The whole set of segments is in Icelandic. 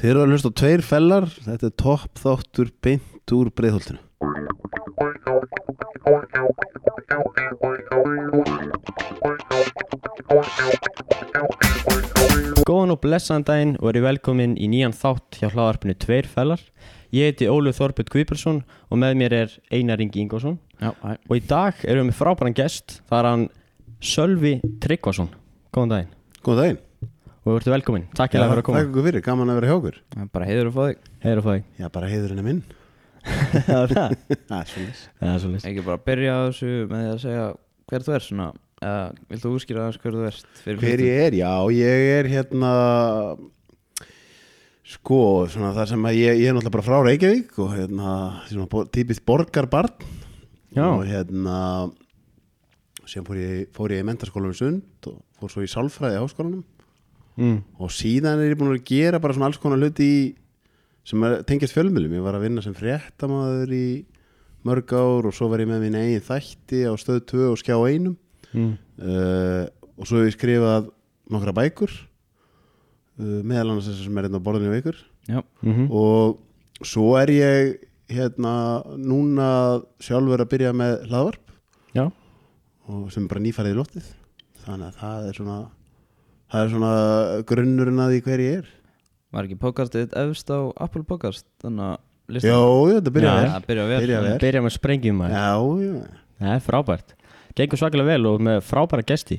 Þeir eru að hlusta á tveir fellar Þetta er topp þáttur beint úr breiðholtinu Góðan og blessaðan daginn og verið velkomin í nýjan þátt hjá hlaðarpinu Tveir fellar. Ég heiti Ólu Þorbjörn Guðbjörnsson og með mér er Einar Ingi Ingvarsson. Og í dag erum við með frábæran gest, það er hann Sölvi Tryggvason. Góðan daginn Góðan daginn og verið velkomin. Takk fyrir að vera að koma. Takk ykkur fyrir, gaman að vera hjá okkur er bara heiður að fá þig Heiður að fá þig. Já, bara heiðurinn er minn Það er það. Það er svolítið Það er svolítið. Ekki bara byrja á þessu með því að segja hver þú er svona eða viltu útskýra aðeins hver þú ert fyrir Hver ég er, já, ég er hérna Sko, svona það sem að ég, ég er náttúrulega bara frá Reykjavík og hérna, svona típist borgarbarn Já. og hérna síðan fór ég, fór ég í mentaskólanum Sund og fór svo í sálfræði í háskólanum Mm. og síðan er ég búin að gera bara svona alls konar hluti í, sem er, tengjast fjölmjölum ég var að vinna sem fréttamaður í mörg ár og svo var ég með minn eigin þætti á stöð 2 og skjá einum. Mm. uh, og svo hef ég skrifað nokkra bækur uh, meðal annars þessar sem er hérna á borðinu við ykkur. Já, Mm og svo er ég hérna núna sjálfur að byrja með hlaðvarp. Já. og sem er bara nýfærið í loftið. Þannig að það er svona það er svona grunnurinn að því hver ég er var ekki podcastið efst á Apple Podcast þannig að Já, listan já, þetta byrja Já, vel það byrja vel Byrja vel. Byrja með sprengjum maður. Já, já Það er frábært. Gengur svakalega vel og með frábæra gesti.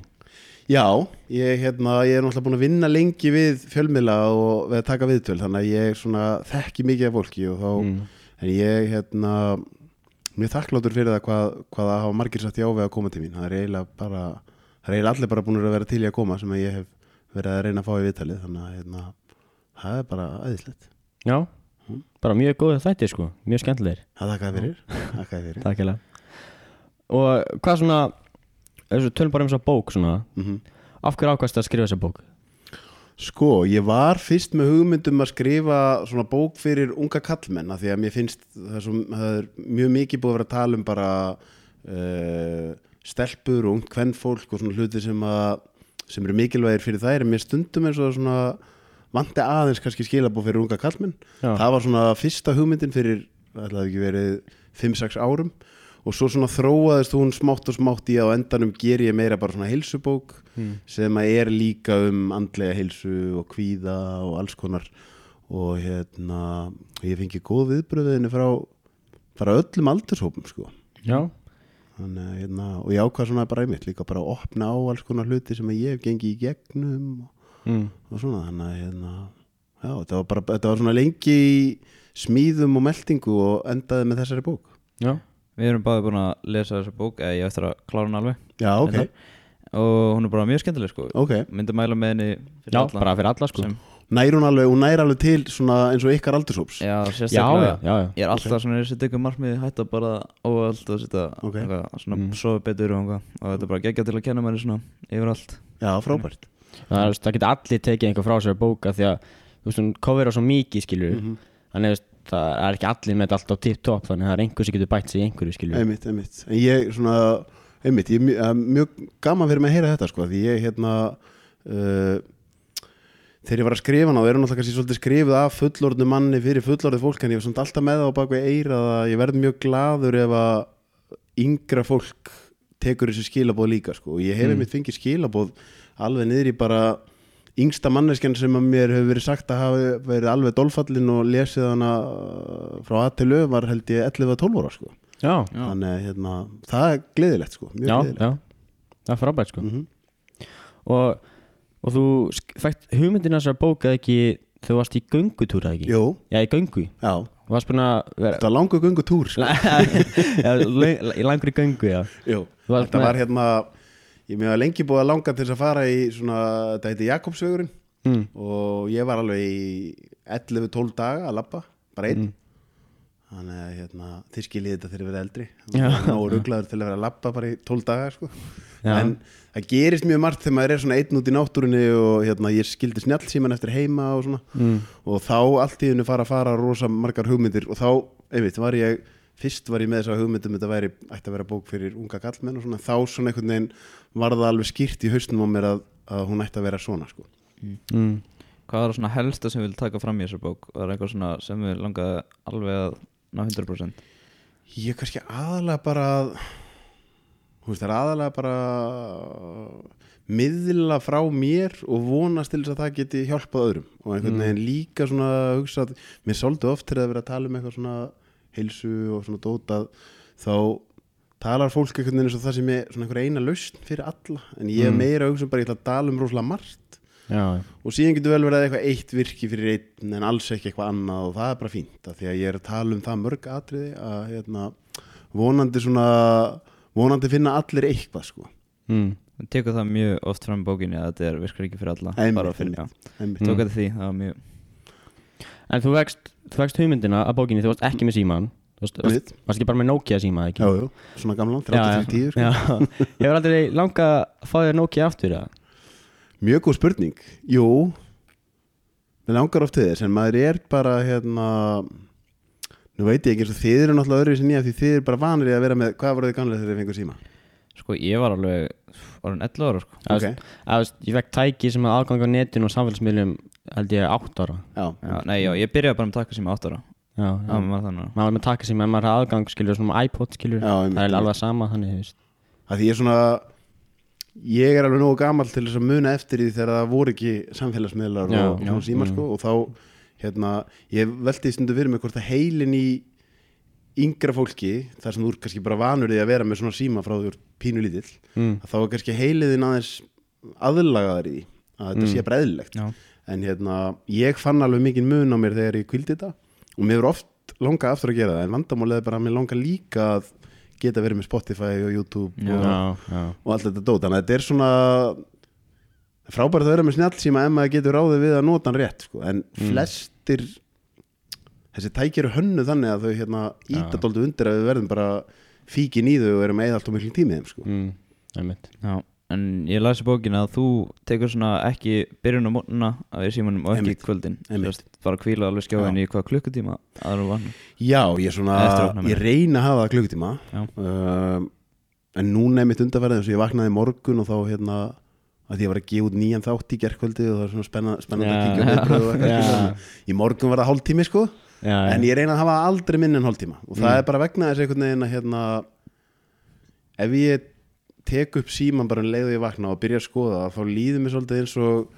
Já, ég, hérna, ég er náttúrulega búin að vinna lengi við fjölmiðla og við að taka viðtöl þannig að ég svona, þekki mikið af fólki og þá, Mm. en ég hérna, mjög þakkláttur fyrir það hvað, hvað það hafa margir satt já við að koma til mín það er eiginlega bara, það er eiginlega allir bara búin að vera til í að koma sem að ég hef verið að reyna að fá í viðtalið þannig að hérna, það er bara aðeinslegt Já. Mm. Bara mjög góðið þættir sko. Mjög skemmtilegir. Það þakkaði fyrir, þakkaði fyrir Takk hérlega Og hvað svona þessu tölum bara um þessa bók svona mm af hverju ákvæmst að skrifa þessa bók Sko, ég var fyrst með hugmyndum að skrifa svona bók fyrir unga kallmenn því að mér finnst það svo, það er mjög mikið búið að vera að tala um bara uh, stelpur og ungt kvennfólk og svona hluti sem, að, sem eru mikilvægir fyrir þær en mér stundum eins og svona vanti aðeins kannski skilabóð fyrir unga kallmenn Já. það var svona fyrsta hugmyndin fyrir það hefði ekki verið 5-6 árum og svo svona þróaðist hún smátt og smátt í að á endanum ger ég meira bara svona heilsubók mm. sem að er líka um andlega heilsu og kvíða og alls konar og hérna ég fengi góð viðbröðinu frá, frá öllum aldurshópum sko Já, Þannig, að, hérna, og ég ákvað svona bara einmitt líka bara að opna á alls konar hluti sem ég hef gengið í gegnum og, mm. og svona þannig að hérna, já, þetta var bara þetta var svona lengi í smíðum og meldingu og endaði með þessari bók. Já, Við erum báði búin að lesa þessa bók eða ég eftir að klára hann alveg. Já, ok, Þetta- og hún er bara mjög skemmtileg sko. Ok. Myndi mæla með henni fyrir já alla bara fyrir alla sko. sem, nær hún alveg, hún nær alveg til svona eins og ykkar aldurshóps. Já, sérstaklega. Já, já, já. Ég er alltaf svona, ég setja ykkur markmið hætta bara óvald og setja Ok. eitthvað, svona Mm. sofa betur og og þetta er bara geggja til að kenna mér svona yfir allt. Já, frábært. Það, er, það geta allir tekið einhver frá sér bóka því að þú veist, hún cover á svo mikið skilur Mhm. þannig að það er ekki allir með þetta allt á tip-top þannig að það er einhver sem getur bætt sig í einhverju skilur einmitt, einmitt. En ég svona, einmitt, ég er mjög, mjög gaman fyrir mig að heyra þetta sko, því ég hérna uh, þegar ég var að skrifa ná, það eru náttúrulega kannski svolítið skrifið af fullorðnu manni fyrir fullorðið fólk en ég var svona alltaf með það á bakveg eira að ég verð mjög gladur ef að yngra fólk tekur þessi skilabóð líka sko, og ég hef Mm. einmitt fengið skilabóð alveg niður í bara yngsta manneskjan sem að mér hefur verið sagt að hafa verið alveg dolfallin og lesið hana uh, frá A til Ö var held ég 11-12 ára sko. Já, Já. þannig að hérna, það er gleðilegt sko, mjög já, gleðilegt. já. Það er frábært sko. Mhm. og, og þú sk- fækt hugmyndina þessar bóka ekki þú varst í göngutúra ekki? Jú, Já, í göngu? Já, Þú varst búin að vera þetta var langu göngu túr sko. Já, í langri göngu, já. Jú, þetta með- var hérna ég var lengi búið að langa til þess að fara í svona, þetta heiti Jakobsvegurinn. Mm. og ég var alveg í 11-12 daga að labba, bara einn. Mm. Þannig að hérna, þið skiljið þetta þegar ég verið eldri og rugglaður til að vera að labba bara í 12 daga sko. En það gerist mjög margt þegar maður er svona einn út í náttúrunni og hérna, ég skildi snjallsíman eftir heima og svona Mm. og þá allt í hennu fara að fara rosa margar hugmyndir og þá, einmitt, var ég fyrst var ég með þessa hugmyndum þetta væri, ætti að vera bók fyrir unga kallmenn og svona, þá svona einhvern veginn var það alveg skýrt í hausnum á mér að, að hún ætti að vera svona sko. Mm. Hvað var svona helsta sem við vil taka fram í þessu bók? Var það eitthvað svona sem við langaði alveg að ná 100%? Ég er kannski aðalega bara að- Þú veist, það er aðalega bara miðla frá mér og vonast til þess að það geti hjálpað öðrum og einhvern Mm. veginn líka svona hugsa að mér svolítið oft þegar það verið að tala um eitthvað svona heilsu og svona dótað þá talar fólk einhvern veginn eins og það sem er svona einhver eina lausn fyrir alla en ég er Mm. meira að hugsa bara ég ætla að tala um rosalega margt Já, og síðan getur vel verið að eitthvað eitt virki fyrir einn en alls ekki eitthvað annað og það er bara fínt af því að ég er að tala um það mörg atriði að hérna, vonandi svona vonandi finna allir eitthvað sko mm. Við tekum það mjög oft fram bókinni að þetta er, virkar ekki fyrir alla Einmitt, bara fyrir, einmitt. Einmitt. tók þetta því, það var mjög En þú vekst, hugmyndina að bókinni, þú varst ekki með síman Þú varst, ekki bara með Nokia síma, ekki? Já, já, svona gamlan, Já, 30-10 sko. Ég var aldrei langa að fá þér Nokia aftur eða? Mjög góð spurning. Jú. Mér langar oft til þess en maður er bara hérna Nú veit ég ekki eins og þið eru náttúrulega öðru sem ég því þið eru bara vanir í að vera með hvað voruð þið gamlega þegar þið fengur síma? Sko, ég var alveg, var hann 11 ára sko. Að, Ok. okay. að, Ég fekk tæki sem að aðgang á netinu og samfélagsmiðlum held ég 8 ára. Já, já, Nei, já, ég byrjaði bara með takka sem 8 ára. Já, já. Það var þannig maður var með taka sem að maður hafði aðgang skilur svona iPod skilur það er alveg sama þannig þú veist. að því ég er svona ég er alveg nógu gamall til þess að muna eftir því þegar það voru ekki samfélagsmiðlar Já, og, já, síma mm. sko og þá hérna, ég velti stundu fyrir mig hvort að heilin í yngra fólki þar sem þú er kannski bara vanur því að vera með svona síma frá því pínu lítill mm. að þá er kannski heiliðin aðeins aðlagaðar í því að þetta Mm. sé bara eðlilegt en hérna, ég fann alveg mikið mun á mér þegar ég kvildi þetta og mér er oft langað aftur að gera það en vandamálið er bara að mér langar líka að geta verið með Spotify og YouTube Já. og, og allt þetta dót þannig að þetta er svona frábært að vera með snjálfsíma ef maður getur ráðið við að nota hann rétt sko. en flestir þessi tæki eru hönnu þannig að þau hérna íta Já. dóldu undir að við verðum bara fíkin í þau og erum eða allt og miklu tímið þeim sko. Mm. En ég lasi bókina að þú tekur svona ekki byrjun á mótnuna að við símanum og ekki kvöldin. Bara kvíla alveg skjáin í hvað klukkutíma aðra vann Já, ég, svona, ég reyna að hafa klukkutíma. Um, en núna er mitt undarverðið eins og ég vaknaði morgun og þá hérna að ég var að gefa út nýjan þátt í gerkvöldi og það er svona spennandi, spennandi að kíkja í morgun var það hálftími sko. Já, en ég reyna að hafa aldrei minn en hálftíma. Og það Mm. er bara vegna þess einhvern veginn að hérna ef ég tek upp síman bara um leið og ég vakna og byrja að skoða þá líður mér svolítið eins og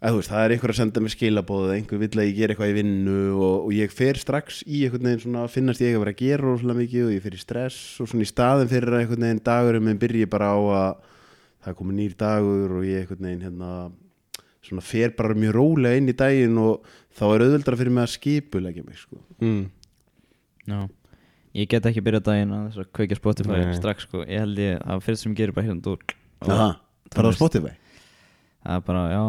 þú veist, það er einhver að senda mér skilabóð einhver vill að ég gera eitthvað í vinnu og, og ég fer strax í einhvern veginn svona að finnast ég að vera að gera rosalega mikið og ég fer í stress og svona í staðin fyrir að einhvern veginn dagurum minn byrji bara á að það komið nýr dagur og ég einhvern veginn hérna svona fer bara mjög rólega inn í daginn og þá er auðveldra fyrir mig að skipulegja mig sko. Mm. Já Ég get ekki byrjað daginn að þess að kveikja Spotify Nei. strax sko Ég held ég að fyrst sem ég gerir bara hérna dúr Aha, bara á. Spotify Það er bara, já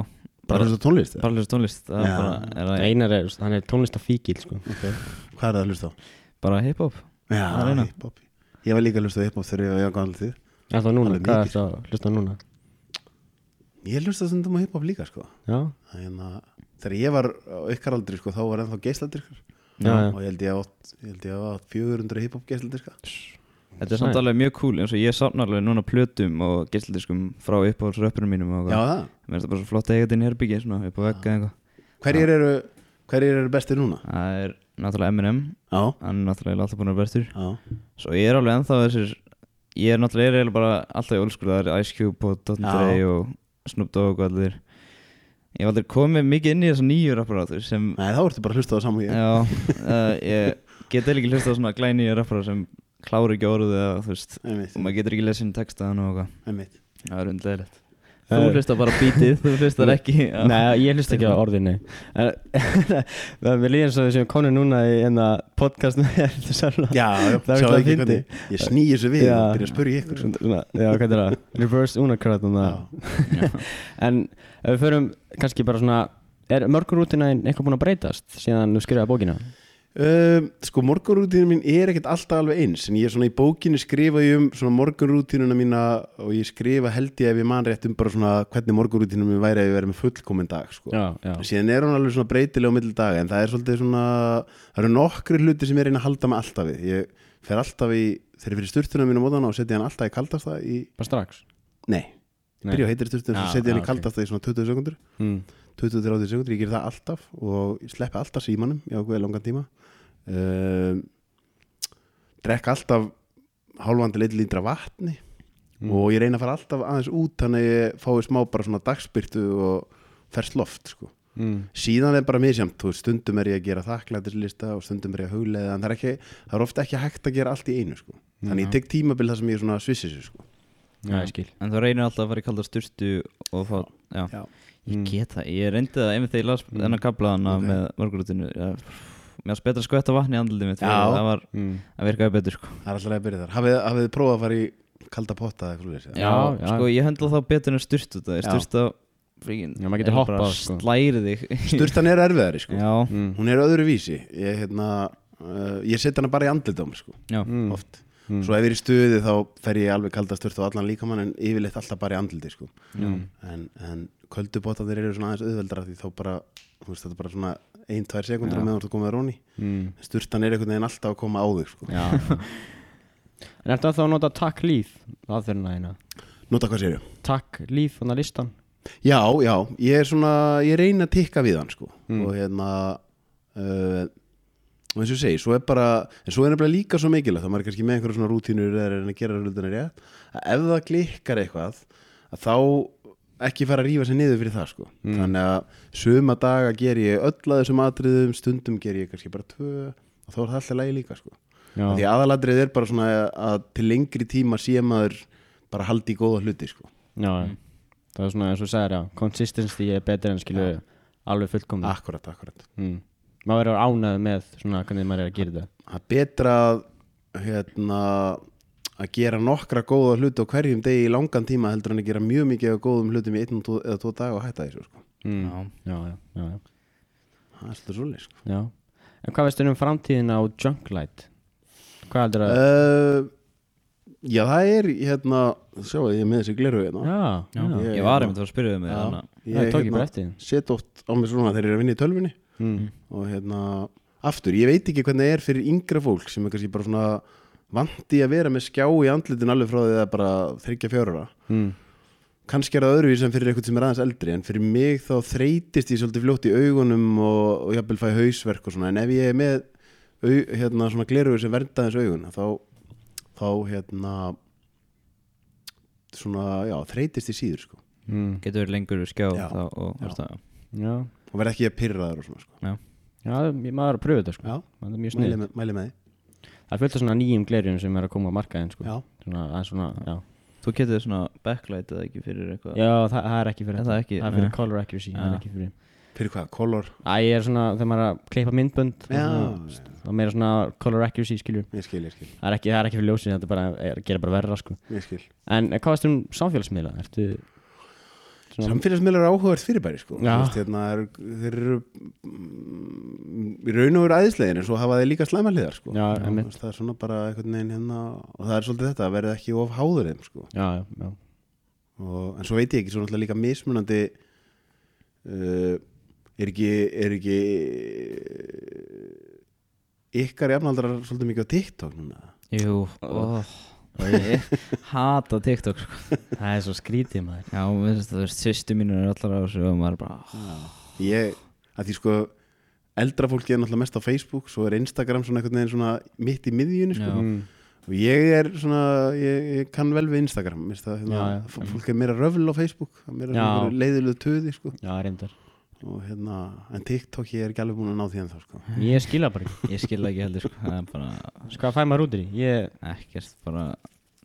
bara hlusta tónlist? Bara hlusta tónlist Það er bara, er Einar er, hann er tónlistafíkil sko. okay. hvað er það að hlusta á? bara hip-hop Já, er hip-hop ég var líka að hlusta á hip-hop þegar ég var gammal því Er það núna? Alveg Hvað er það að hlusta á núna? ég hlusta stundum á hip-hop líka sko. Já, að þegar ég var á ykkar aldri sko, þá var ennþá geisladyrkar já, já. og ég held ég átt, ég held ég átt 400 hip-hop geisladyrka Þetta er samt alveg mjög cool eins og ég safna alveg núna plötum og gistildiskum frá uppáhaldsröppunum mínum og Mér finnst það bara svo flott að eiga þetta inn í herbyggi svona upp á vegga eitthvað. Hverjir eru, hverjir eru bestir núna? Það er náttúrulega Eminem. Já, hann er náttúrulega alltaf búin að vera bestur. Já, Svo ég er alveg ennþá þessir ég er náttúrulega er bara alltaf í olskur það er Ice Cube og Dr. Dre og Snoop Dogg og allir Ég hef aldrei komið mikið inn í þessa nýju rapparátur sem nei þá ertu bara að hlusta á það saman ég. Já, uh, ég get eða ekki hlusta á svona glæni rappara sem klári ekki orðið eða þú veist Einmitt, og maður getur ekki lesið inn textaðan og eitthvað. Einmitt. Það er undlegilegt. Þú hlustar bara bítið, þú hlustar ekki á- Nei, ég hlust ekki á orðin nei. En Við líðum svo þessum konu núna í enna podcast með Erlu Sörla Já, já, Það er ekki hvernig Ég snýi þessu við Já. og byrja að spyrja ykkur. Svona, Já, hvað er það? Reverse um Já. En ef við förum kannski bara svona Er mörgurútina eitthvað búin að breytast síðan þú skrifaði bókina? Um, sko morgunrútínu mín er ekkert alltaf alveg eins en ég er svona í bókinni skrifa ég um svona morgunrútínuna mína og ég skrifa held ég ef ég man rétt um bara svona hvernig morgunrútínu mín væri ef ég verið með fullkomin dag sko. Já, já síðan er hún alveg svona breytilega á milli daga en það er svolítið svona það eru nokkri hluti sem ég reyna að halda mig alltaf við ég fer alltaf í þegar ég fyrir sturtuna mínu móðana og setja hann alltaf í kaldasta í, Bara strax? nei, Nei. byrja á heitri sturtu en svo Já, setja henni já, í kaldasta í svona 20 sekundur mm. 20-30 sekundur, ég ger það alltaf og ég sleppi alltaf símanum í ákveði langan tíma um, drekka alltaf hálfan til 1 lítra vatni Mm. og ég reyna að fara alltaf aðeins út þannig að ég fái smá bara svona dagspyrtu og ferst loft sko. Mm. síðan er bara misjamt, stundum er ég að gera þakklætislista og stundum er ég að huglega en það er, ekki, það er ofta ekki hægt að gera allt í einu sko. þannig ég tek tímabil það sem ég svissis sko. Já, ég skil En þú reynir alltaf að fara í kalda sturtu og fá, já, Já. ég Mm. get það Ég reyndi það einmitt þegar ég las Mm. þennan kablaðana Ok. með morgunrútinu Mér varst betra að skvætta vatni í andlitið mitt Það var, mm. það virkaði betur sko það er alltaf að byrja þar hafið, hafið þið prófað að fara í kalda potta eða eitthvað? Já, já. sko ég höndla það betur en sturtu það Já. Sturta, fríkin Já, maður getur hoppað, sko. Slæri þig sturtan er erfiðari sko. Já, Mm. hún er öðru vísi ég, hérna, uh, ég á Mm. svo ef ég er í stuði þá fer ég alveg kalda sturt og allan líkamann en yfirleitt alltaf bara í andliti sko. Mm. en, en köldubotanir eru svona aðeins auðveldra því þá bara, þú veist, þetta er bara svona ein, tvær sekundur á meðan þú ert að að róni Mm. sturtan er einhvern veginn alltaf að koma á þig sko. Já En ertu þá að nota takk líf aðferðina þína nota hvað ég? Takk líf, þannig að listan Já, já, ég er svona ég reyna að tikka við hann sko. Mm. og hérna uh, og eins og ég segi, svo er bara en svo er nefnilega líka svo mikilvægt þá maður er kannski með einhverja svona rútínur eða er að að gera hlutina rétt að ef það klikkar eitthvað að þá ekki fara að rífa sig niður fyrir það sko. Mm. þannig að suma daga ger ég öll að þessum atriðum stundum ger ég kannski bara tvö og þá er það alltaf lægi líka sko. Já, því aðalatrið er bara svona að til lengri tíma sé maður bara haldi í góða hluti sko. já, já. Það er svona eins og þú sagðir, já Consistency er betur en skilu alveg fullkomni akkurat, akkurat mm. Maður verður ánægð með svona hvernig maður er að gera þetta það er betra að hérna að gera nokkra góða hluti á hverjum degi í langan tíma heldur en að gera mjög mikið af góðum hlutum í einn eða tvo dag og hætta þessu sko. mm. já. Já, já, já, það er svolítið svolítið sko. Já, en hvað veistu um framtíðina á Junklight? Hvað heldur að... uh, já það er hérna sjá ég er með þessi gleru hérna já, já, Já, Ég- ég var einmitt að að spyrja þig með Já. hana það tók ég bara eftir því. set oft á mig svona þegar ég er að vinna í tölvunni mm. og hérna aftur, ég veit ekki hvernig það er fyrir yngra fólk sem er kannski bara svona vandi að vera með skjá í andlitin alveg frá því að bara þryggja fjárura Mm. kannski er það öðruvís en fyrir eitthvað sem er aðeins eldri en fyrir mig þá þreytist ég svolítið fljótt í augunum og, og jafnvel fæ hausverk og svona en ef ég er með au, hérna svona glerugur sem vernda þessu augun þá, þá hérna svona, já, þreytist ég síður sko Mm. Getur verið lengur skjá Já. þá og Já. Já, og verð ekki að pyrra þar og svona sko. Já, ég- maður er að pröfa þetta sko. Já, Það er mjög mæli snið með, mæli með því. Það er fullt af svona nýjum glerjum sem er að koma á markaðin sko. Já, Svona, það er svona, já. Þú getur svona backlight eða ekki fyrir eitthvað? Já, það, það er ekki fyrir Er það ekki? Það er fyrir color accuracy, það Já. er ekki fyrir fyrir hvað, color? Æ, ég er svona, þegar maður er að klippa myndbönd þá já, svona- þá meira svona color accuracy, skilju ég skil, ég skil, Það er ekki, það er ekki fyrir ljósið, þetta er bara, er, gera bara verra sko. Ég skil. En eh, hvað veist um samfélagsmiðla? Ertu samfélagsmiðlar er áhugavert fyrirbæri sko. Veist, hérna, er, þeir eru mm, í raun og veru æðislegin en svo hafa þeir líka slæma hliðar sko. Já, Þú einmitt. veist, það er svona bara einhvern veginn hérna og það er svolítið þetta að verða ekki of háður þeim sko. Já, já, og, en svo veit ég ekki, svo náttúrulega líka mismunandi uh, er ekki er ekki ykkar jafnaldrar svolítið mikið á TikTok núna? Jú, ó, ég hata TikTok sko. Það er svo skrítið maður Já, veist, þú veist, sýstu mínur er allar á þessu og maður er bara ég, að því sko eldra fólki er náttúrulega mest á Facebook svo er Instagram svona einhvern veginn svona mitt í miðjunni sko. Mm. og ég er svona, ég, ég kann vel við Instagram það, hérna, Já, já. fólk er meira röfl á Facebook það er meira leiðilegu töði sko. Já, reyndar og hérna, en TikTok ég er ekki alveg búin að ná því en þá sko. Ég skila bara ekki Ég skil það ekki heldur sko. Það er bara Sko, hvað fæ maður út í? því? Ég ekkert bara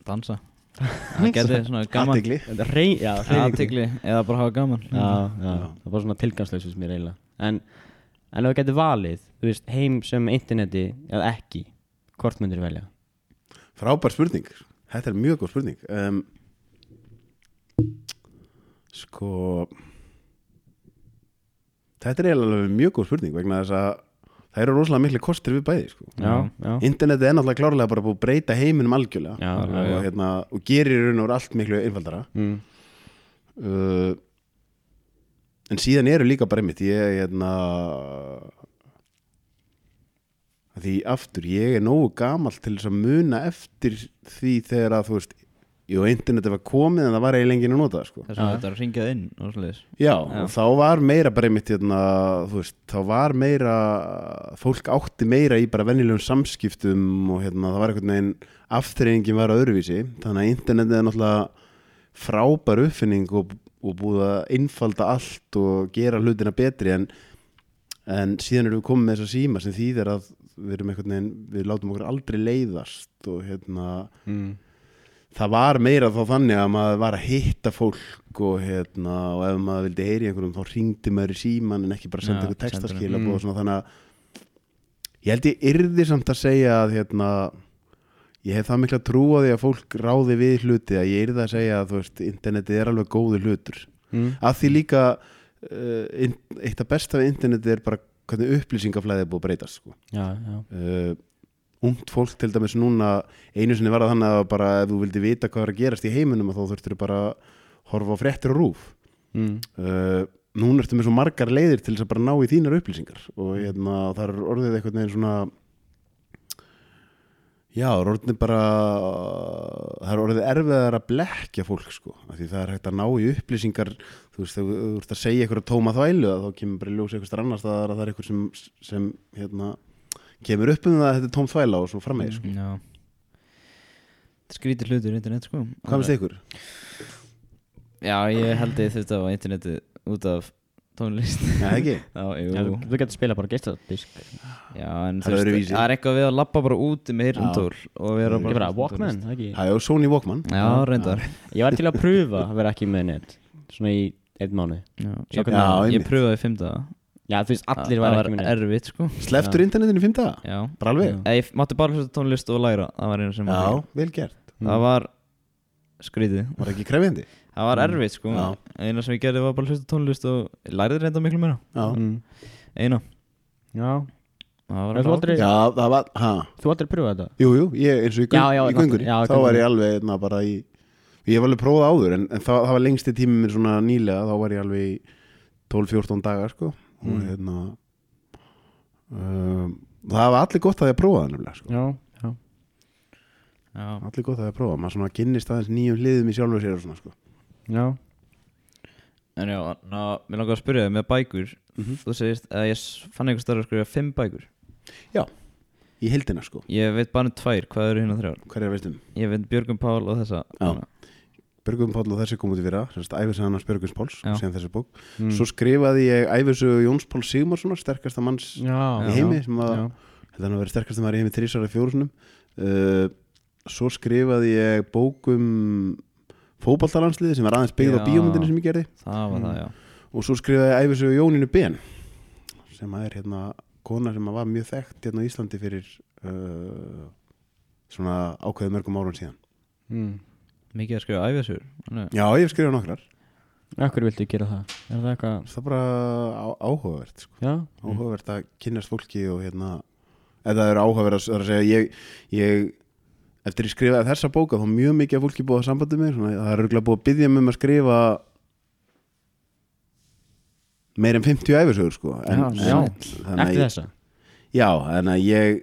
dansa Það getur svona gaman rey, já, athygli, eða bara hafa gaman já, já, Já. það er bara svona tilgangslaus sem mér eiginlega En, en ef þú getur valið, þú veist, heim sem interneti eða ekki, hvort myndir velja? frábær spurning þetta er mjög góð spurning um, sko þetta er eiginlega mjög góð spurning vegna þess að það eru rosalega miklu kostir við bæði sko. Já, já, internetið er náttúrulega klárlega bara búið að breyta heiminum algjörlega já, Já, já, og, já. hérna, og gerir í raun og allt miklu einfaldara Mm. uh, en síðan eru líka bara einmitt ég hérna því aftur ég er nógu gamall til þess að muna eftir því þegar að þú veist jú, interneti var komið en það var eiginlega enginn að nota það sko. þess að þetta ringjað inn og svoleiðis Já, Já. og þá var meira bara einmitt hérna, þú veist, þá var meira fólk átti meira í bara venjulegum samskiptum og hérna það var einhvern veginn aftreyingin var öðruvísi þannig að internetið er náttúrulega frábær uppfinning og, og búið að einfalda allt og gera hlutina betri en, en síðan erum við komið með þessa síma sem þýðir að við erum einhvern veginn, við látum okkur aldrei leiðast og hérna mm. Það var meira þá þannig að maður var að hitta fólk og, hérna, og ef maður vildi heyri einhverjum þá ringdi maður í síman en ekki bara senda einhver textaskil svona þannig að ég held ég yrði samt að segja að hérna, ég hef það mikla trú á því að fólk ráði við hluti að ég yrði að segja að veist, internetið er alveg góður hlutur Mm. að því líka uh, eitt af besta við internetið er bara hvernig upplýsingaflæði er búið að breytast sko. Já, já uh, ungt fólk til dæmis núna einu sinni var það þannig að bara ef þú vildi vita hvað er að gerast í heiminum þá þurftur bara að horfa á fréttir og rúf mm. uh, núna ertu með svo margar leiðir til þess að bara ná í þínar upplýsingar og hérna, það er orðið eitthvað neginn svona já, orðið bara það er orðið erfiðar að blekja fólk sko, af því það er hægt að ná í upplýsingar þú veist, þegar þú ert að segja eitthvað tóma þvælu þá kemur bara í ljós eitthvað annars það er eitthvað sem, sem hérna, kemur upp um það að þetta er tóm þvæla og svo frammeði sko. Já. Þetta er skrítið hlutur internet sko. Hvað finnst ykkur? Já, ég held ég þetta á internetið út af tónlist. Já, ekki? Já, Já, þú getur spila bara geisladisk. Já, en Það er eitthvað við að lappa bara út með heyrndól og vera bara bara Walkman, það ekki? Það er Sony Walkman. Já, reyndar. Ég var til að pröfa að vera ekki með net Svona í einn mánu Já, ég, Já, pröfaði daga Já, þú veist, allir Það var var ekki með net erfitt sko. Sleftur internetinu í fimm daga? Já. Bara alveg? Já. Ég mátti bara hlusta tónlist og læra. Það var einu sem Já, mátti vel gert. Það var skrítið. Var ekki krefjandi? Það var Mm. erfitt sko. Já. Eina sem ég gerði var bara hlusta tónlist og læriði reynda miklu meira. Já, mm. Eina. Já, Það var aldrei- já það var, ha? Þú aldrei pröfa þetta? Jú, jú, ég, eins og í, Já, já, já, Þá var ég alveg na, bara í Ég var alveg prófað áður En, en það, það var lengsti tími minn svona nýlega. Þá var ég alveg í 12-14 dagar sko Og Mm. hérna um, Það var allir gott að ég prófa það nefnilega sko. Já, já Já Allir gott að ég prófa Maður svona kynnist aðeins nýjum hliðum í sjálfur sér og svona sko. Já, En já, ná, mér langar að spyrja þig með bækur Mhm. Þú segist að ég fann einhver starf að skrifa fimm bækur Í heldina sko Ég veit bara um tvær, hvað eru hérna þrjár? Hver er veistum? Ég veit Björgum Pál og þessa Já. Björgum Páll og þessi kom út í fyrra Semst æfisagan hans Björgums Páls Já. Mm. Svo skrifaði ég æfisögu Jóns Pál Sigmarssonar Sterkasta manns já, í heimi sem að já. Þetta hann að vera sterkast að maður í heimi þrísara fjórusunum uh, Svo skrifaði ég bókum fótballtalandsliði sem var aðeins byggð á Já. bíómyndinu sem ég gerði Það var Mm. það, já og svo skrifaði ég æfisögu Jóninu Ben sem er hérna kona sem var mjög þekkt hérna á Íslandi fyrir uh, svona ákveðu mörgum árun síðan Mm. Mikið að skrifa æfisur Já, ég hef skrifað nokkrar. Akkur viltu gera það? Er það eitthvað Það er bara á, áhugavert sko. Já, áhugavert að kynnast fólki og hérna eða það er áhugavert að, að segja ég, ég eftir ég skrifaði þessa bóka þá mjög mikið af fólki búið að sambandi mig svona, það er örgulega búið að byggja mig um að skrifa meir en 50 æfisögur sko. En, Já, já. þannig að eftir ég, þessa? Já, en að ég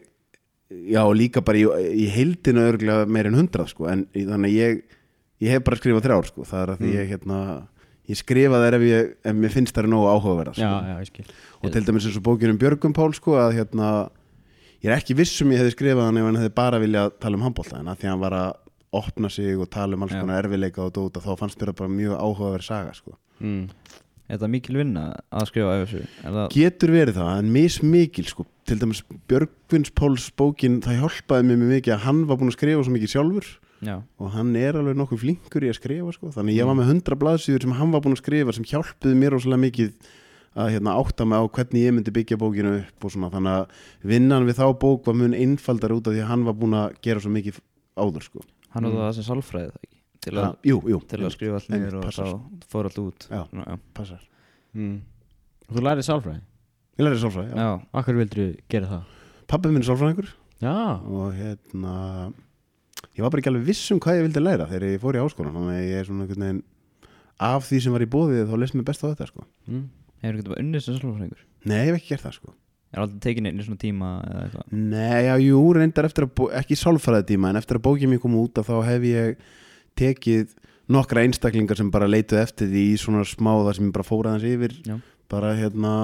já, líka bara í, í heildinu örgulega meir en 100 sko. En í- þannig að ég, ég hef bara skrifað þrjár sko, það er að Mm. ég hérna ég skrifa þær ef, ég, ef mér finnst þær nógu áhugaverða Já, sko. og til dæmis eins og bókinum Björgum Pál sko að hérna ég er ekki viss um ég hefði skrifað hann ef hann hefði bara viljað tala um handbólta en að því að hann var að opna sig og tala um alls konar erfileika og dóta þá fannst mér það bara mjög áhugaverð saga sko. mm. Er þetta mikil vinna að skrifa æfisur? Er það getur verið það, en mismikil sko. til dæmis Björgvins Páls bókin það hjálpaði mér mjög mikið að hann var búin að skrifa svo mikið sjálfur Já, og hann er alveg nokkuð flinkur í að skrifa sko. þannig ég var með hundra blaðsýður sem hann var búin að skrifa sem hjálpuði mér óslega mikið að hérna, átta mig á hvernig ég myndi byggja bókinu upp og svona þannig að vinnan við þá bók var mun einfaldar út af því að hann var búin að gera svo mikið áður sko. hann Mm. var það sem sálfræði það ekki Til að, Ha, jú, jú, til að skrifa allt niður og passar. þá fór allt út Já. Svona, já. passar Mm. Þú lærið sálfræði? ég lærði sálfræði, já. Akkur vildu gera það? pappi minn er sálfræðingur Já, og hérna ég var bara ekki alveg viss um hvað ég vildi læra þegar ég fór í áskólan þannig að ég er svona einhvern veginn af því sem var í bóðið þá leist mér best á þetta sko. mm. Hefur ekki bara unnið sem sálfræðingur? nei, ég hef ekki gert það sko. Er aldrei tekin einu svona tíma eða eitthvað? Nei, já, jú, reyndar eftir að, ekki sálfræði tíma en eftir að bókið mér kom út að þá hef ég tekið nokkra einstaklingar sem bara leituð eftir því í svona smá það sem ég bara fór aðeins yfir Já. bara hérna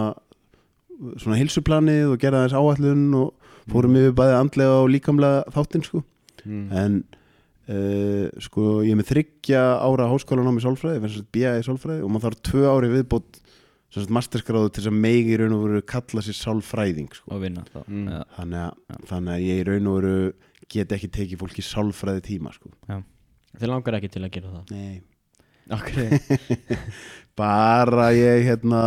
svona hilsuplanið og gera aðeins áallun og fórum yfir bæði andlega og líkamlega þáttinn sko mm. en uh, sko ég er með þryggja ára háskólanám í sálfræði, fyrir að BA í sálfræði og maður þarf tvö ári viðbót sem sagt masterskráðu til þess að megi í raun og veru kalla sér sálfræðing sko. og vinna þá Mm. Já. þannig, að, þannig að ég í raun og veru get ekki tekið fólki sálfræði tíma sko. Þið langar ekki til að gera það nei bara ég hérna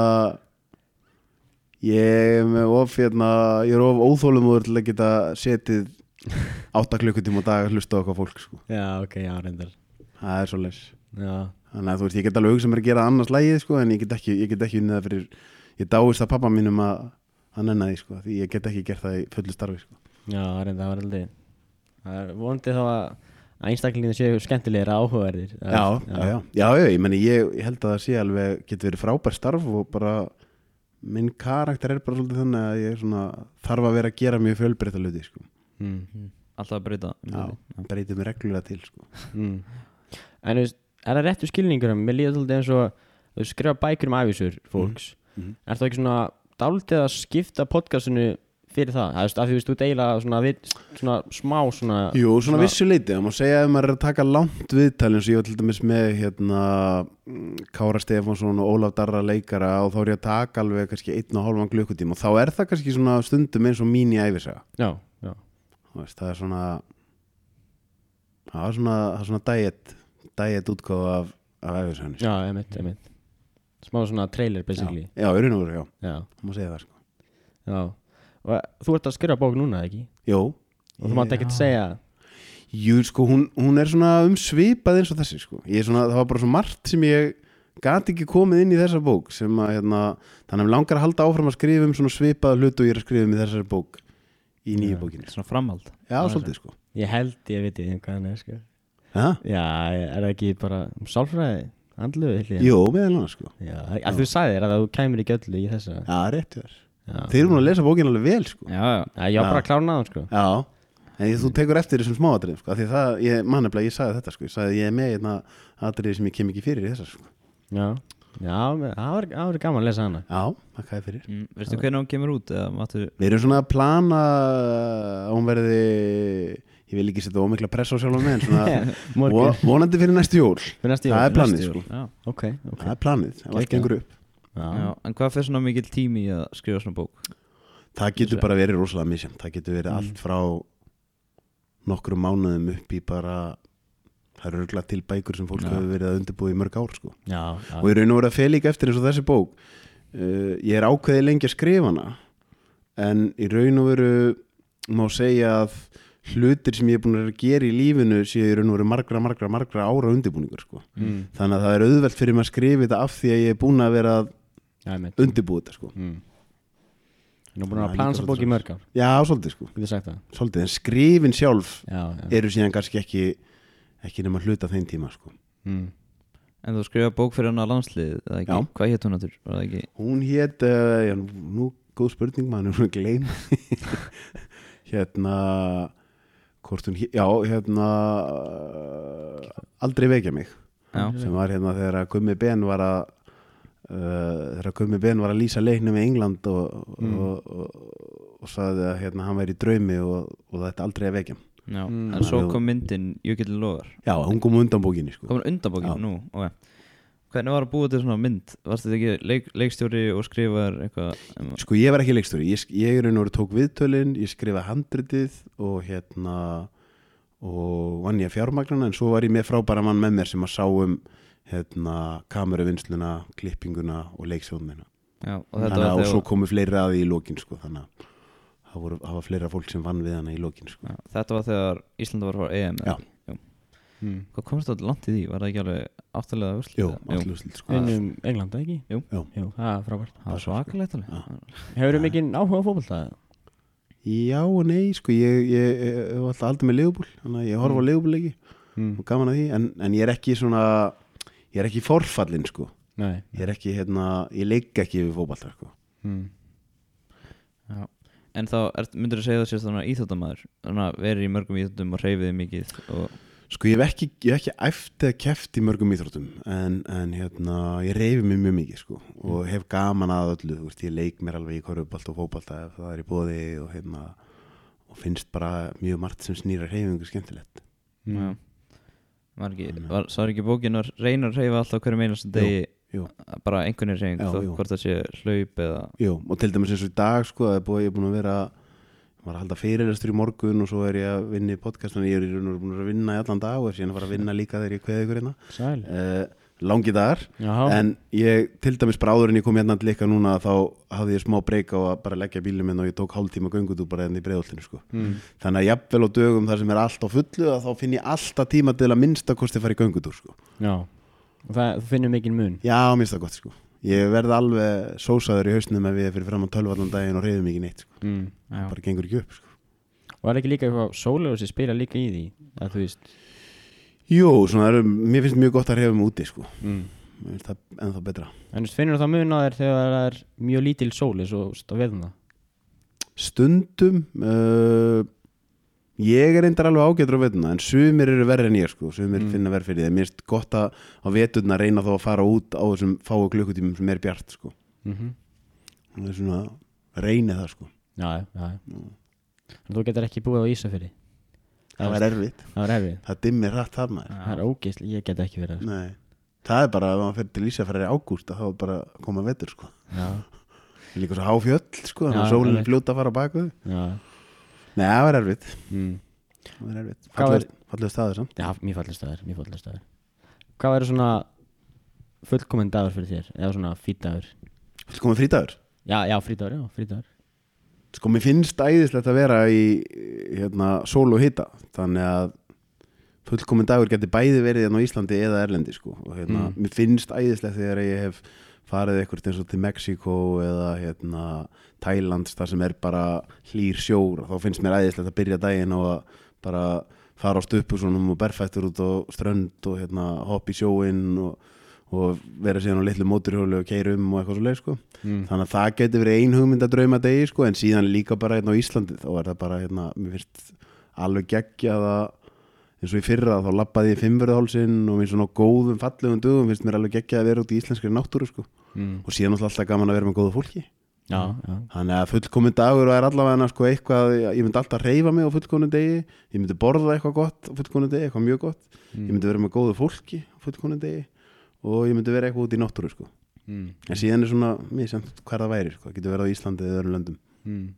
ég er með of hérna, ég er of óþólumúður til að geta setið 8 klukkutíma á dag að hlusta okkar fólk sko. Já, ok, já, reyndar það er svo leys Já, þannig að þú veist, ég get alveg mér að gera annars lægið sko, en ég get ekki, ég get ekki unnið það fyrir ég dáist að pappa mínum að hann ennaði sko, því ég get ekki gert það í fullu starfi sko. já, reyndar, það var aldrei Það er vonandi þá að einstaklinginu séu skemmtilegir áhugaverðir já, já, já, já, já, ég meni ég, ég held að það sé alveg getur verið frábær starf og bara minn karakter er bara svolítið þannig að ég er svona, þarf að vera að gera mjög fjölbreytta hluti sko. Mm. alltaf að breyta já, breytið mér reglulega til sko. Mm. En þú veist, er það réttu skilningurum? Mér líður svolítið eins og þú skrifa bækur um æfisur fólks Mhm. Er það ekki svona dálítið að skipta podcastinu fyrir það? Það er því þú veist, þú deila svona, við, svona smá svona Jú, svona, Svona- vissu leiti, það má segja ef maður er að taka langt viðtal eins og ég var til dæmis með hérna, mm, Kára Stefánsson og Ólaf Darra leikara og þá er ég að taka alveg kannski einn og hálfan klukkutíma og þá er það kannski svona stundum eins og mín í æfisaga Já, já, veist, það er svona það er svona, það er svona diet, diet útgáfa af, af æfisagan já, emitt, emitt Smá svona trailer basically. Já, og veru, já, Já, má segja það sko. já. Og þú ert að skrifa bók núna, ekki? Jó. Og þú mátt ekki Já. segja? Jú, sko, hún, hún er svona umsvipað eins og þessi, sko. Ég er svona, það var bara svo margt sem ég gat ekki komið inn í þessa bók sem að, hérna, þannig að mig langar að halda áfram að skrifa um svona svipað hlut og ég er að skrifa um í þessari bók í nýju Já. bókinni. svona framhald Já, svolítið, sko. Ég held ég veit ég hvað hann er, sko Já, Já, er það ekki bara um sálfræði, andluðu, held ég jú, meðal annars, sko. Já, að þú sagðir að þú kæmir ekki öllu í þessa Já, rétt þér. Já, Þeir eru nú að lesa bókin alveg vel, sko. já, já, Já, ég var bara að klána það, sko Já, en ég, þú tekur eftir þessum smáatriðum, sko, af því það, ég, mannefnilega, ég sagði þetta, sko, ég sagði ég er með hérna atriði sem ég kem ekki fyrir í þessa, sko. Já, já, það var, það var gaman að lesa hana Já, þakka þér fyrir. mm, veistu hvernig hún kemur út eða máttu Við erum svona að plana að hún verði ég vil ekki setja ómikla press á sjálf með Morgun, vo- vonandi fyrir næstu jól fyrir næstu það jól er planið sko jól, já. Ok, ok það er planið, ef allt Geggjað. gengur upp Já. Já, en hvað fyrir svona mikill tími í að skrifa svona bók það getur bara verið rosalega misjæmt það getur verið Mm. allt frá nokkrum mánuðum upp í bara það eru örgulega til bækur sem fólk hefur verið að undirbúa í mörg ár sko. já, já. og ég raun og verið að fel líka eftir eins og þessi bók uh, ég er ákveðið lengi að skrifa hana en í raun og veru má segja að hlutir sem ég er búin að gera í lífinu séu í raun og veru margra, margra, margra ára undirbúningur sko. mm. þannig að það er auðvelt fyrir mig að skrifa þetta af því að ég er búin að vera ég undirbúa þetta sko. mm. Nú búin að svolítið bók í mörg ár já, svolítið sko, svolítið en skrifin sjálf Já, já eru síðan kannski ekki ekki nema hluta þeim tíma sko. mm. en þú skrifa bók fyrir hana landslið eða ekki, Já. hvað hétt hún ekki Hún hét, uh, já, nú góð spurning maður er svona gleym hérna hvort hún, hét- já, hérna uh, aldrei vekja mig já, sem var hérna þegar að Gummi Ben var að uh, þegar að Gummi Ben var að lýsa leiknum í England og, Mm. og, og, og sagði að hérna hann væri í draumi og, og þetta aldrei að vekja hann. Já. Mm. en svo kom myndin Jökull Logar Já, hún kom undan bókinni sko. komin undan bókin, Já. nú, ok hvernig var að búa til svona mynd varst þetta ekki leik, leikstjóri og skrifaðar eitthvað um, Sko ég var ekki leikstjóri, ég, ég er einhverju tók viðtölin, ég skrifaði handritið og hérna og vann ég að fjármagnana en svo var ég með frábæra mann með mér sem að sá um hérna kameruvinnsluna, klippinguna og leiksjónina. já, og og svo komu fleiri að því í lokin sko þannig að það voru, það var fleira fólk sem vann við hana í lokin sko. já, þetta var þegar Íslanda var að fara á EM Já. ekki? Jú. Mm. hvað komst þetta langt í því, var það ekki alveg áttalega vörsl Jú, allir úrslit sko. Vinnum England, ekki? Jú. Já. Jú, það er frábært það var svakalegt alveg Já. Hefur þú mikinn áhuga á fótbolta? Já og nei, sko ég, ég, ég, ég var alltaf aldrei með leifból þannig að ég horfa á leifbólleiki Mm. og gaman að því en, en ég er ekki svona ég er ekki forfallin sko Nei ég er ekki hérna, ég leik ekki við fótballta sko. mm. En þá er, myndir þú segja það sést þannig íþjóttamæður Þannig að verið í mörgum íþjóttum og hreyfiði mikið og, Sko ég hef ekki, ekki æft eða keft í mörgum íþróttum en, en hérna, ég reyfi mig mjög mikið sko og hef gaman að öllu, þú veist, ég leik mér alveg í korfubalt og fótbalta ef það er í bóði og hérna og finnst bara mjög margt sem snýra reyfingu skemmtilegt. Já. Var ekki, var, svo er ekki bókin að reyna að reyfa alltaf hverju meinast degi jú. Bara einhvern veginn jú. hvort það sé hlaup eða Jú, og til dæmis eins og í dag sko, það er búið, ég er búin að vera var að halda fyrirlestur í morgun og svo er ég að vinna í podcastan, ég er og búin að vinna í allan dag og er síðan að fara að vinna líka þegar ég kveði ykkur hérna. Uh, langi dagar, Já, en ég til dæmis bráður en ég kom hérna til ykkar núna þá hafði ég smá breyka á að bara leggja bílum minn og ég tók hálftíma göngutú bara enn í breiðoltinu sko. mm. Þannig að jafnvel á dögum þar sem er allt á fullu að þá finn ég alltaf tíma til að minnsta kosti fara í göngutúr sko. Já Og það, þú finnur mikinn mun Já, minnsta gott sko. Ég verði alveg sósaður í hausnum ef ég er fyrir fram á tölvallan daginn og reyðum mikið neitt sko. mm. Bara gengur ekki upp sko. Og er ekki líka eitthvað sólur sem spila líka í því að þú veist Jú, svona, það eru- mér finnst mjög gott að reyfa mig úti sko. mm. Mér finnst það ennþá betra En finnur það mun á þér þegar það er mjög lítil sóli svo veðum það Stundum uh, Ég er reyndar alveg ágætur á vetuna en sumir eru verri en ég sko. sumir Mm. finna verð fyrir því Mér finnst gott að á veturna reyna þá að fara út á þessum fáu klukkutímum sem er bjart sko. mm -hmm. Það er svona reyni það sko. Já, já, já En þú getur ekki búið á Ísafirði Það er erfitt Það er Það dimmir rætt þar maður Það er ógeðsli, ég get ekki verið. Nei. Það er bara ef maður fyrir til Ísafæri í ágúst þá er bara að koma vetur sko. Já, Líka svo háfjöll sko, þannig að sólinn fljóta að fara já Nei, það var erfitt mm. Það var erfitt Fallegur fallegur staður samt Já, mjög fallið staður, mjög fallið staður Hvað verður svona fullkominn dagur fyrir þér? Eða svona fýtagur? Komið frítagur Já, já, frítagur, já, frítagur Sko, mér finnst æðislegt að vera í hérna, sól og hita þannig að fullkomin dagur geti bæði verið hérna á Íslandi eða Erlendi sko. og hérna, Mm. mér finnst æðislegt þegar ég hef farið eitthvað eins og til Mexiko eða hérna, Thailands þar sem er bara hlýr sjór þá finnst mér æðislegt að byrja daginn og að bara fara á stuppusunum og berfættur út á strönd og hérna, hopp í sjóinn og, og vera síðan á litlu móturhjóli og keira um og eitthvað svo leið sko. mm. þannig að það geti verið ein hugmynd að drauma degi sko, en síðan líka bara hérna á Íslandi þá er það bara hérna, mér finnst alveg geggjað að eins og í fyrra þá lappaði ég fimmverðahálsinn og finnst svona góðum fallegum dögum finnst mér alveg geggjað að vera út í íslenskri náttúru sko. Mm. og síðan alltaf gaman að vera með góðu fólki Já, já þannig að fullkomin dagur og er allavega sko, eitthvað, ég myndi alltaf reyfa mig á fullkomin degi ég myndi borða eitthvað gott á fullkomin degi, eitthvað mjög gott Mm. ég myndi vera með góðu fólki á fullkomin degi og ég myndi vera eitthvað út í náttúru sko. mm. en síðan er svona, mér sem hver það væri sko. það getur verið á Íslandi eða öðrum löndum Mm.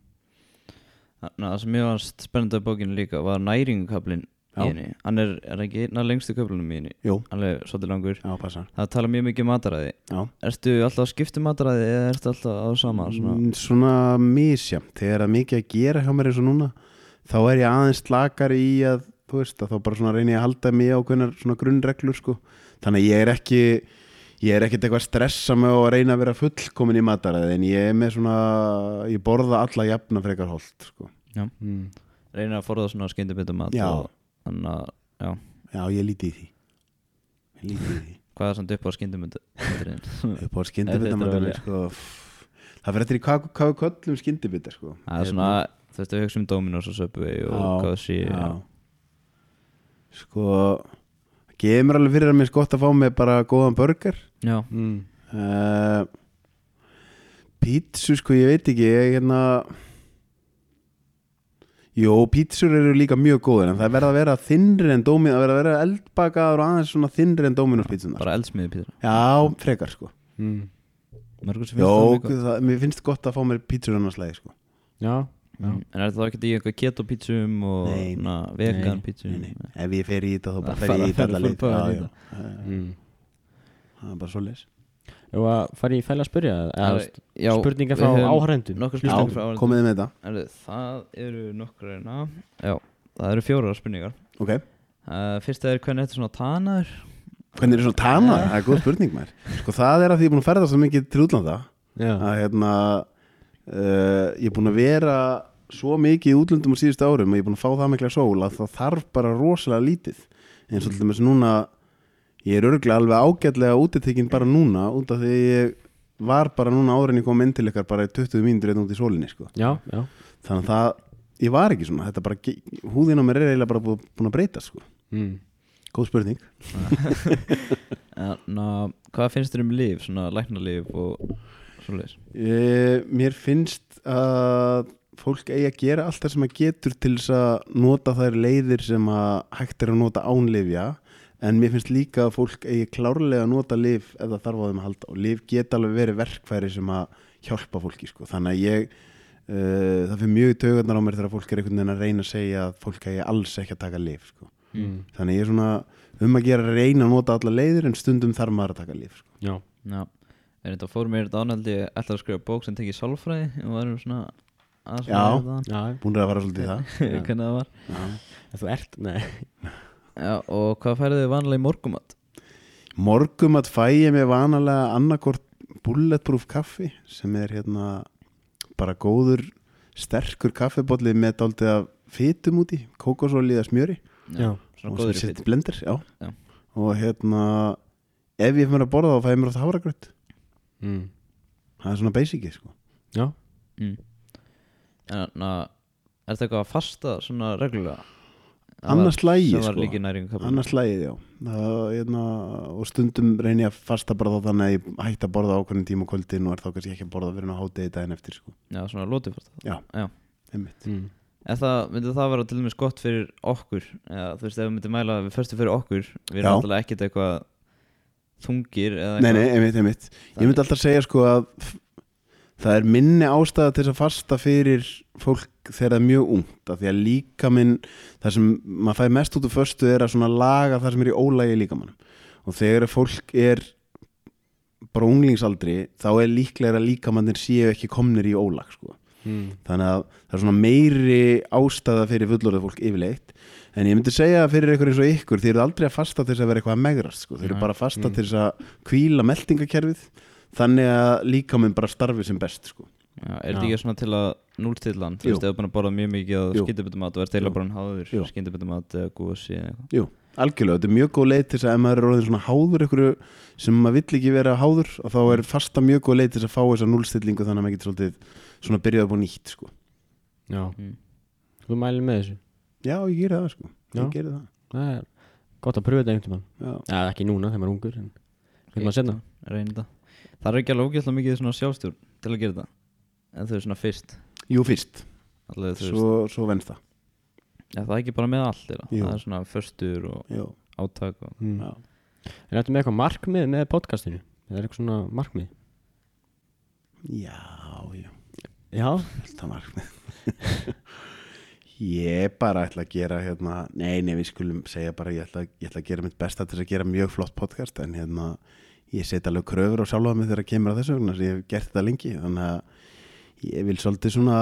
Það sem mjög varst spennandi á bókinu líka var næringukablin í Já. henni. Hann er, er ekki einn af lengstu köflunum í henni? Jú, Alveg svolítið langur. Já, Það tala mjög mikið um mataræði. Já, Ertu alltaf að skipta um mataræði eða ertu alltaf á sama svona? Mm, svona? misjam þegar það er mikið að gera hjá mér eins og núna þá er ég aðeins slakar í að þú veist að þá bara svona reyni ég að halda mig á hvernar svona grunnreglur sko. Þannig að ég er ekki ég er ekkert eitthvað að stressa mig og að reyna að vera fullkomin í mataræði en ég er með svona ég borða alla jafna frekar holt sko. Mm. Reynir að forða svona skyndibittum mat Já. og Þannig að, já já ég líti í því ég líti í því Hvað er samt upp á skyndibittin? upp á er velja. sko það fyrir eftir í hvað, við köllum skyndibita sko Það er svona, þú veist, við hugsa um Dominos og Subway og Já. Sko gefur mér alveg fyrir að mér sko gott að fá mig bara góðan burger Já, Mm. uh, Pítsu sko ég veit ekki ég hérna Jó, pítsur eru líka mjög góður en það verða að vera þinnri en dómin það verða að vera eldbakaður og aðeins svona þinnri en dóminus pítsunar bara eldsmiði pítur Já, frekar sko Mm. Mörgur sem Jó, finnst það mjög gott. það, mér finnst gott að fá mér pítsur annars lagi sko Já, já. En er það ekki í eitthvað keto pítsum og na, vegan nei, pítsum? nei, nei. Ef ég fer í þetta þá bara fer ég í þetta alla fara leið full power í Já, já. mm. Það er bara svo leis Ef að fara í fæla að spyrja þú veist, Já, spurningar við frá áhærendum Nokkur Já, spurningar frá áhorfendum. komið þið með þetta. Það eru nokkur reyna Já, það eru fjórar spurningar. Ok, uh, Fyrsta er hvernig þetta er svona tanaður? Hvernig er svona tana? Það er góð spurning mér Sko það er að því ég er búin að ferða svo mikið til útlanda að hérna uh, ég er búin að vera svo mikið í útlöndum á síðustu árum og ég er búin að fá það mikla sól að það þarf bara rosalega lítið. Eins og til dæmis núna ég er örglega alveg ágætlega útitekinn bara núna út af því ég var bara núna áður en ég kom inn til ykkar bara í 20 mínútur einn út í sólinni sko. já, já þannig að það, ég var ekki svona þetta bara, húðin á mér er eiginlega bara bú- búin að breyta sko. mm. góð spurning En uh, hvað finnst þér um líf, svona læknarlíf og svoleiðis? e, Mér finnst að fólk eigi að gera allt það sem að getur til þess að nota þær leiðir sem að hægt er að nota ánlifja en mér finnst líka að fólk eigi klárlega að nota lif ef það þarf á þeim að halda og lif geta alveg verið verkfæri sem að hjálpa fólki sko. þannig að ég uh, það fyrir mjög í taugarnar á mér þegar fólk er einhvern veginn að reyna að segja að fólk eigi alls ekki að taka lif sko. mm. þannig ég er svona um að gera að reyna að nota alla leiðir en stundum þarf maður að taka lif sko. Já, Já, er þetta fór mér þetta ánaldi ætla að skrifa bók sem tekið sálfræði og varum svona að Já. já, búin að fara svolítið í það Já. hvernig það var Já. en þú ert, nei Já, og hvað færðu þið vanlega í morgumat? Morgum að fæ ég mig vanalega annarkort bulletproof kaffi sem er hérna bara góður sterkur kaffibólli með dálítið af fytum úti, kókosóli eða smjöri Já, og góður sem fyrir blender já. Já. og hérna ef ég fyrir að borða þá fæ ég mér átt hafragröð mm. það er svona basicið sko. já. mm. En na, er þetta eitthvað að fasta svona reglulega? Annars var sko. annars slægið já það, hérna, og stundum reyni ég að fasta bara þá þannig að ég hætti að borða ákveðin tíma á kvöldin og er þá kannski ekki að borða fyrir að hátegi daginn eftir sko. Já, svona lótifasta Já. Já. Einmitt. Mm. En það, myndi það vera til dæmis gott fyrir okkur eða þú veist, ef við myndum mæla við fyrstu fyrir okkur við erum náttúrulega ekkert eitthvað þungir eða Nei, eitthvað nei, einmitt, einmitt Ég myndi alltaf segja sko að það er minni ástæða til þess að fasta fyrir fólk þegar það er mjög ungt af því að líka minn það sem maður fæði mest út úr föstu er að svona laga það sem er í ólægi líka og þegar fólk er bara unglingsaldri þá er líklega að líkamannir séu ekki komnir í ólag sko. Mm. þannig að það er svona meiri ástæða fyrir fullorðið fólk yfirleitt en ég myndi segja fyrir ykkur eins og ykkur þið eru aldrei að fasta til þess að vera eitthvað að megrast sko. þið eru bara að fasta Mm. til þess að kvíla meldingakerfið þannig að líkaminn bara starfi sem best sko. Já, er þetta ekki svona til að núlstillan þú veist, ef þú búin að borða mjög mikið af Jú. skyndibitumat og er teila bara háður Jú. skyndibitumat eða gósi eða eitthvað Jú, algjörlega, þetta er mjög góð leið til þess að ef maður er orðin svona háður ykkur sem maður vill ekki vera háður og þá er fasta mjög góð leið til þess að fá þessa núlstillingu þannig að maður getur svolítið svona byrjað upp á nýtt sko. Já, mm. þú mælir með þessu Já, ég gerir það sko. Já. ég gerir það Það er gott að pröfa þetta einhvern tímann Já. Já, er það er ekki alveg ógæslega mikið svona sjálfstjórn til að gera það en þau er svona fyrst Jú, fyrst, alveg þú veist svo, svo venst það ja, það er ekki bara með allt eða. Jú. það er svona förstur og Jú, átak og... mm. já. Er þetta með eitthvað markmið með podcastinu? Er eitthvað svona markmið? já, já Já, Þetta markmið Ég bara ætla að gera hérna, nei, nei, við skulum segja bara ég ætla, ég ætla að gera mitt besta til að gera mjög flott podcast en hérna, ég set alveg kröfur á sjálfa mig þegar það kemur að þessu vegna sem ég hef gert þetta lengi þannig að ég vil svolítið svona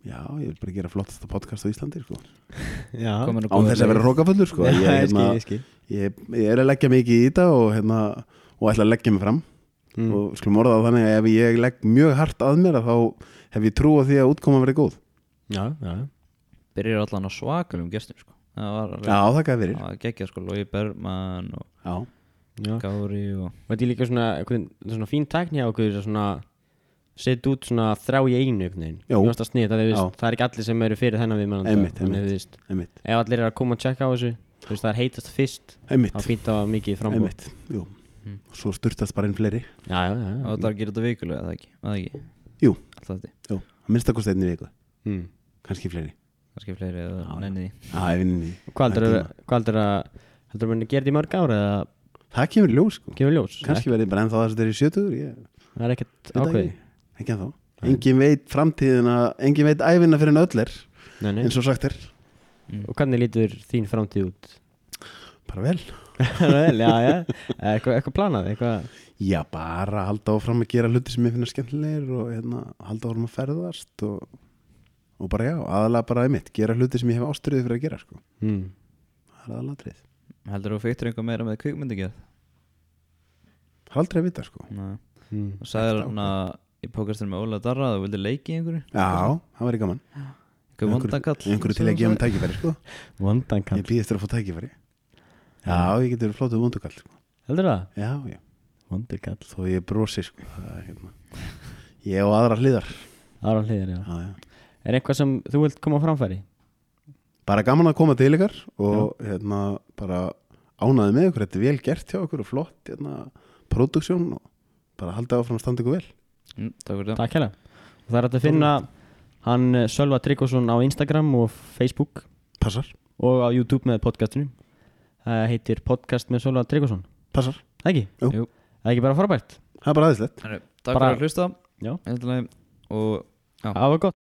já, ég vil bara gera flottasta podcast á Íslandi sko. á án þess að vera leið. hrókafullur sko. Ég, hérna, ég ég, ég er að leggja mikið í þetta og, hérna, og ætla að leggja mig fram mm. og skulum orða það þannig að ef ég legg mjög hart að mér að þá hef ég trú á því að útkoma verið góð Já, já byrjar allan á svakalum gestum sko. Það var alveg Já, það gæði verið. það var geggja sko Lói Bergman og Já, Já. Gári og Og þetta er líka svona, einhvern, svona fín tækni á okkur svona setja út svona þrá í einu einhvern veginn. Jú. Mér finnst það snið, það, er, Já. veist, það er ekki allir sem eru fyrir þennan við Einmitt, einmitt. Ef einmitt, allir eru að koma að checka á þessu þú veist, það er heitast fyrst einmitt, þá fýnt á mikið frambúð einmitt Jú, Mm. svo styrtast bara inn fleiri. Já, já, já, og það er að gera þetta vikulega það ekki, það ekki? Jú. alltaf þetta, Jú, að minnst að kosti einni viku, Mm. kannski fleiri kannski fleiri eða Já, já. nenni því. Já, ef inn í Og Hvað heldur Það er að hvað heldur að gera þetta í mörg ára eða? Það kemur ljós, sko. Kemur ljós Kannski verið bara ennþá þess að þetta er í sjötugur Ég Það er ekkert ákveði ekki, ennþá. Engin veit framtíðina, engin veit æfina fyrir en öll er Nei, nei. eins og sagt er. Mm. Og hvernig lítur þín framtíð út? Bara vel. Vel, já, já. Eitthvað, eitthvað planað, eitthvað Já, bara halda áfram að gera hluti sem ég finna skemmtilegir og hérna, halda áfram að ferðast og, og bara já, aðalega bara einmitt gera hluti sem ég hef ástriðið fyrir að gera sko. mm. það er aðalatrið heldur þú feiktur einhver meira með kvikmyndagerð það er aldrei að vita sko. Nei. Mm. og Ekkert hann að í pókastinu með Óla Darra að þú vildi leiki í einhverju Já, það væri gaman einhver vondakall einhverju til að gefa mig tækifæri sko. Vondan kall ég býðist þér að fá tækifæri Já, ég getur flótuð vondukall sko. Heldur það? Já, já, Vondur kall þó ég brosi sko. hérna Ég og aðra hliðar Ára hliðar, já já, já. Er eitthvað sem þú vilt koma á framfæri? bara gaman að koma til ykkar og hérna bara ánaði með ykkur, þetta er vel gert hjá ykkur og flott hérna, produksjón og bara haldið áfram að standa ykkur vel. Mm, Takk fyrir það. Takk hérlega. Og það er að finna hann eh, Sölva Tryggvason á Instagram og Facebook. Passar, og á YouTube með podcastinu. Það heitir podcast með Sölva Tryggvason. Passar, Það ekki? Jú. Það er ekki bara frábært. Það er bara aðeinslegt Takk Bara- fyrir að hlusta. Og. Það var gott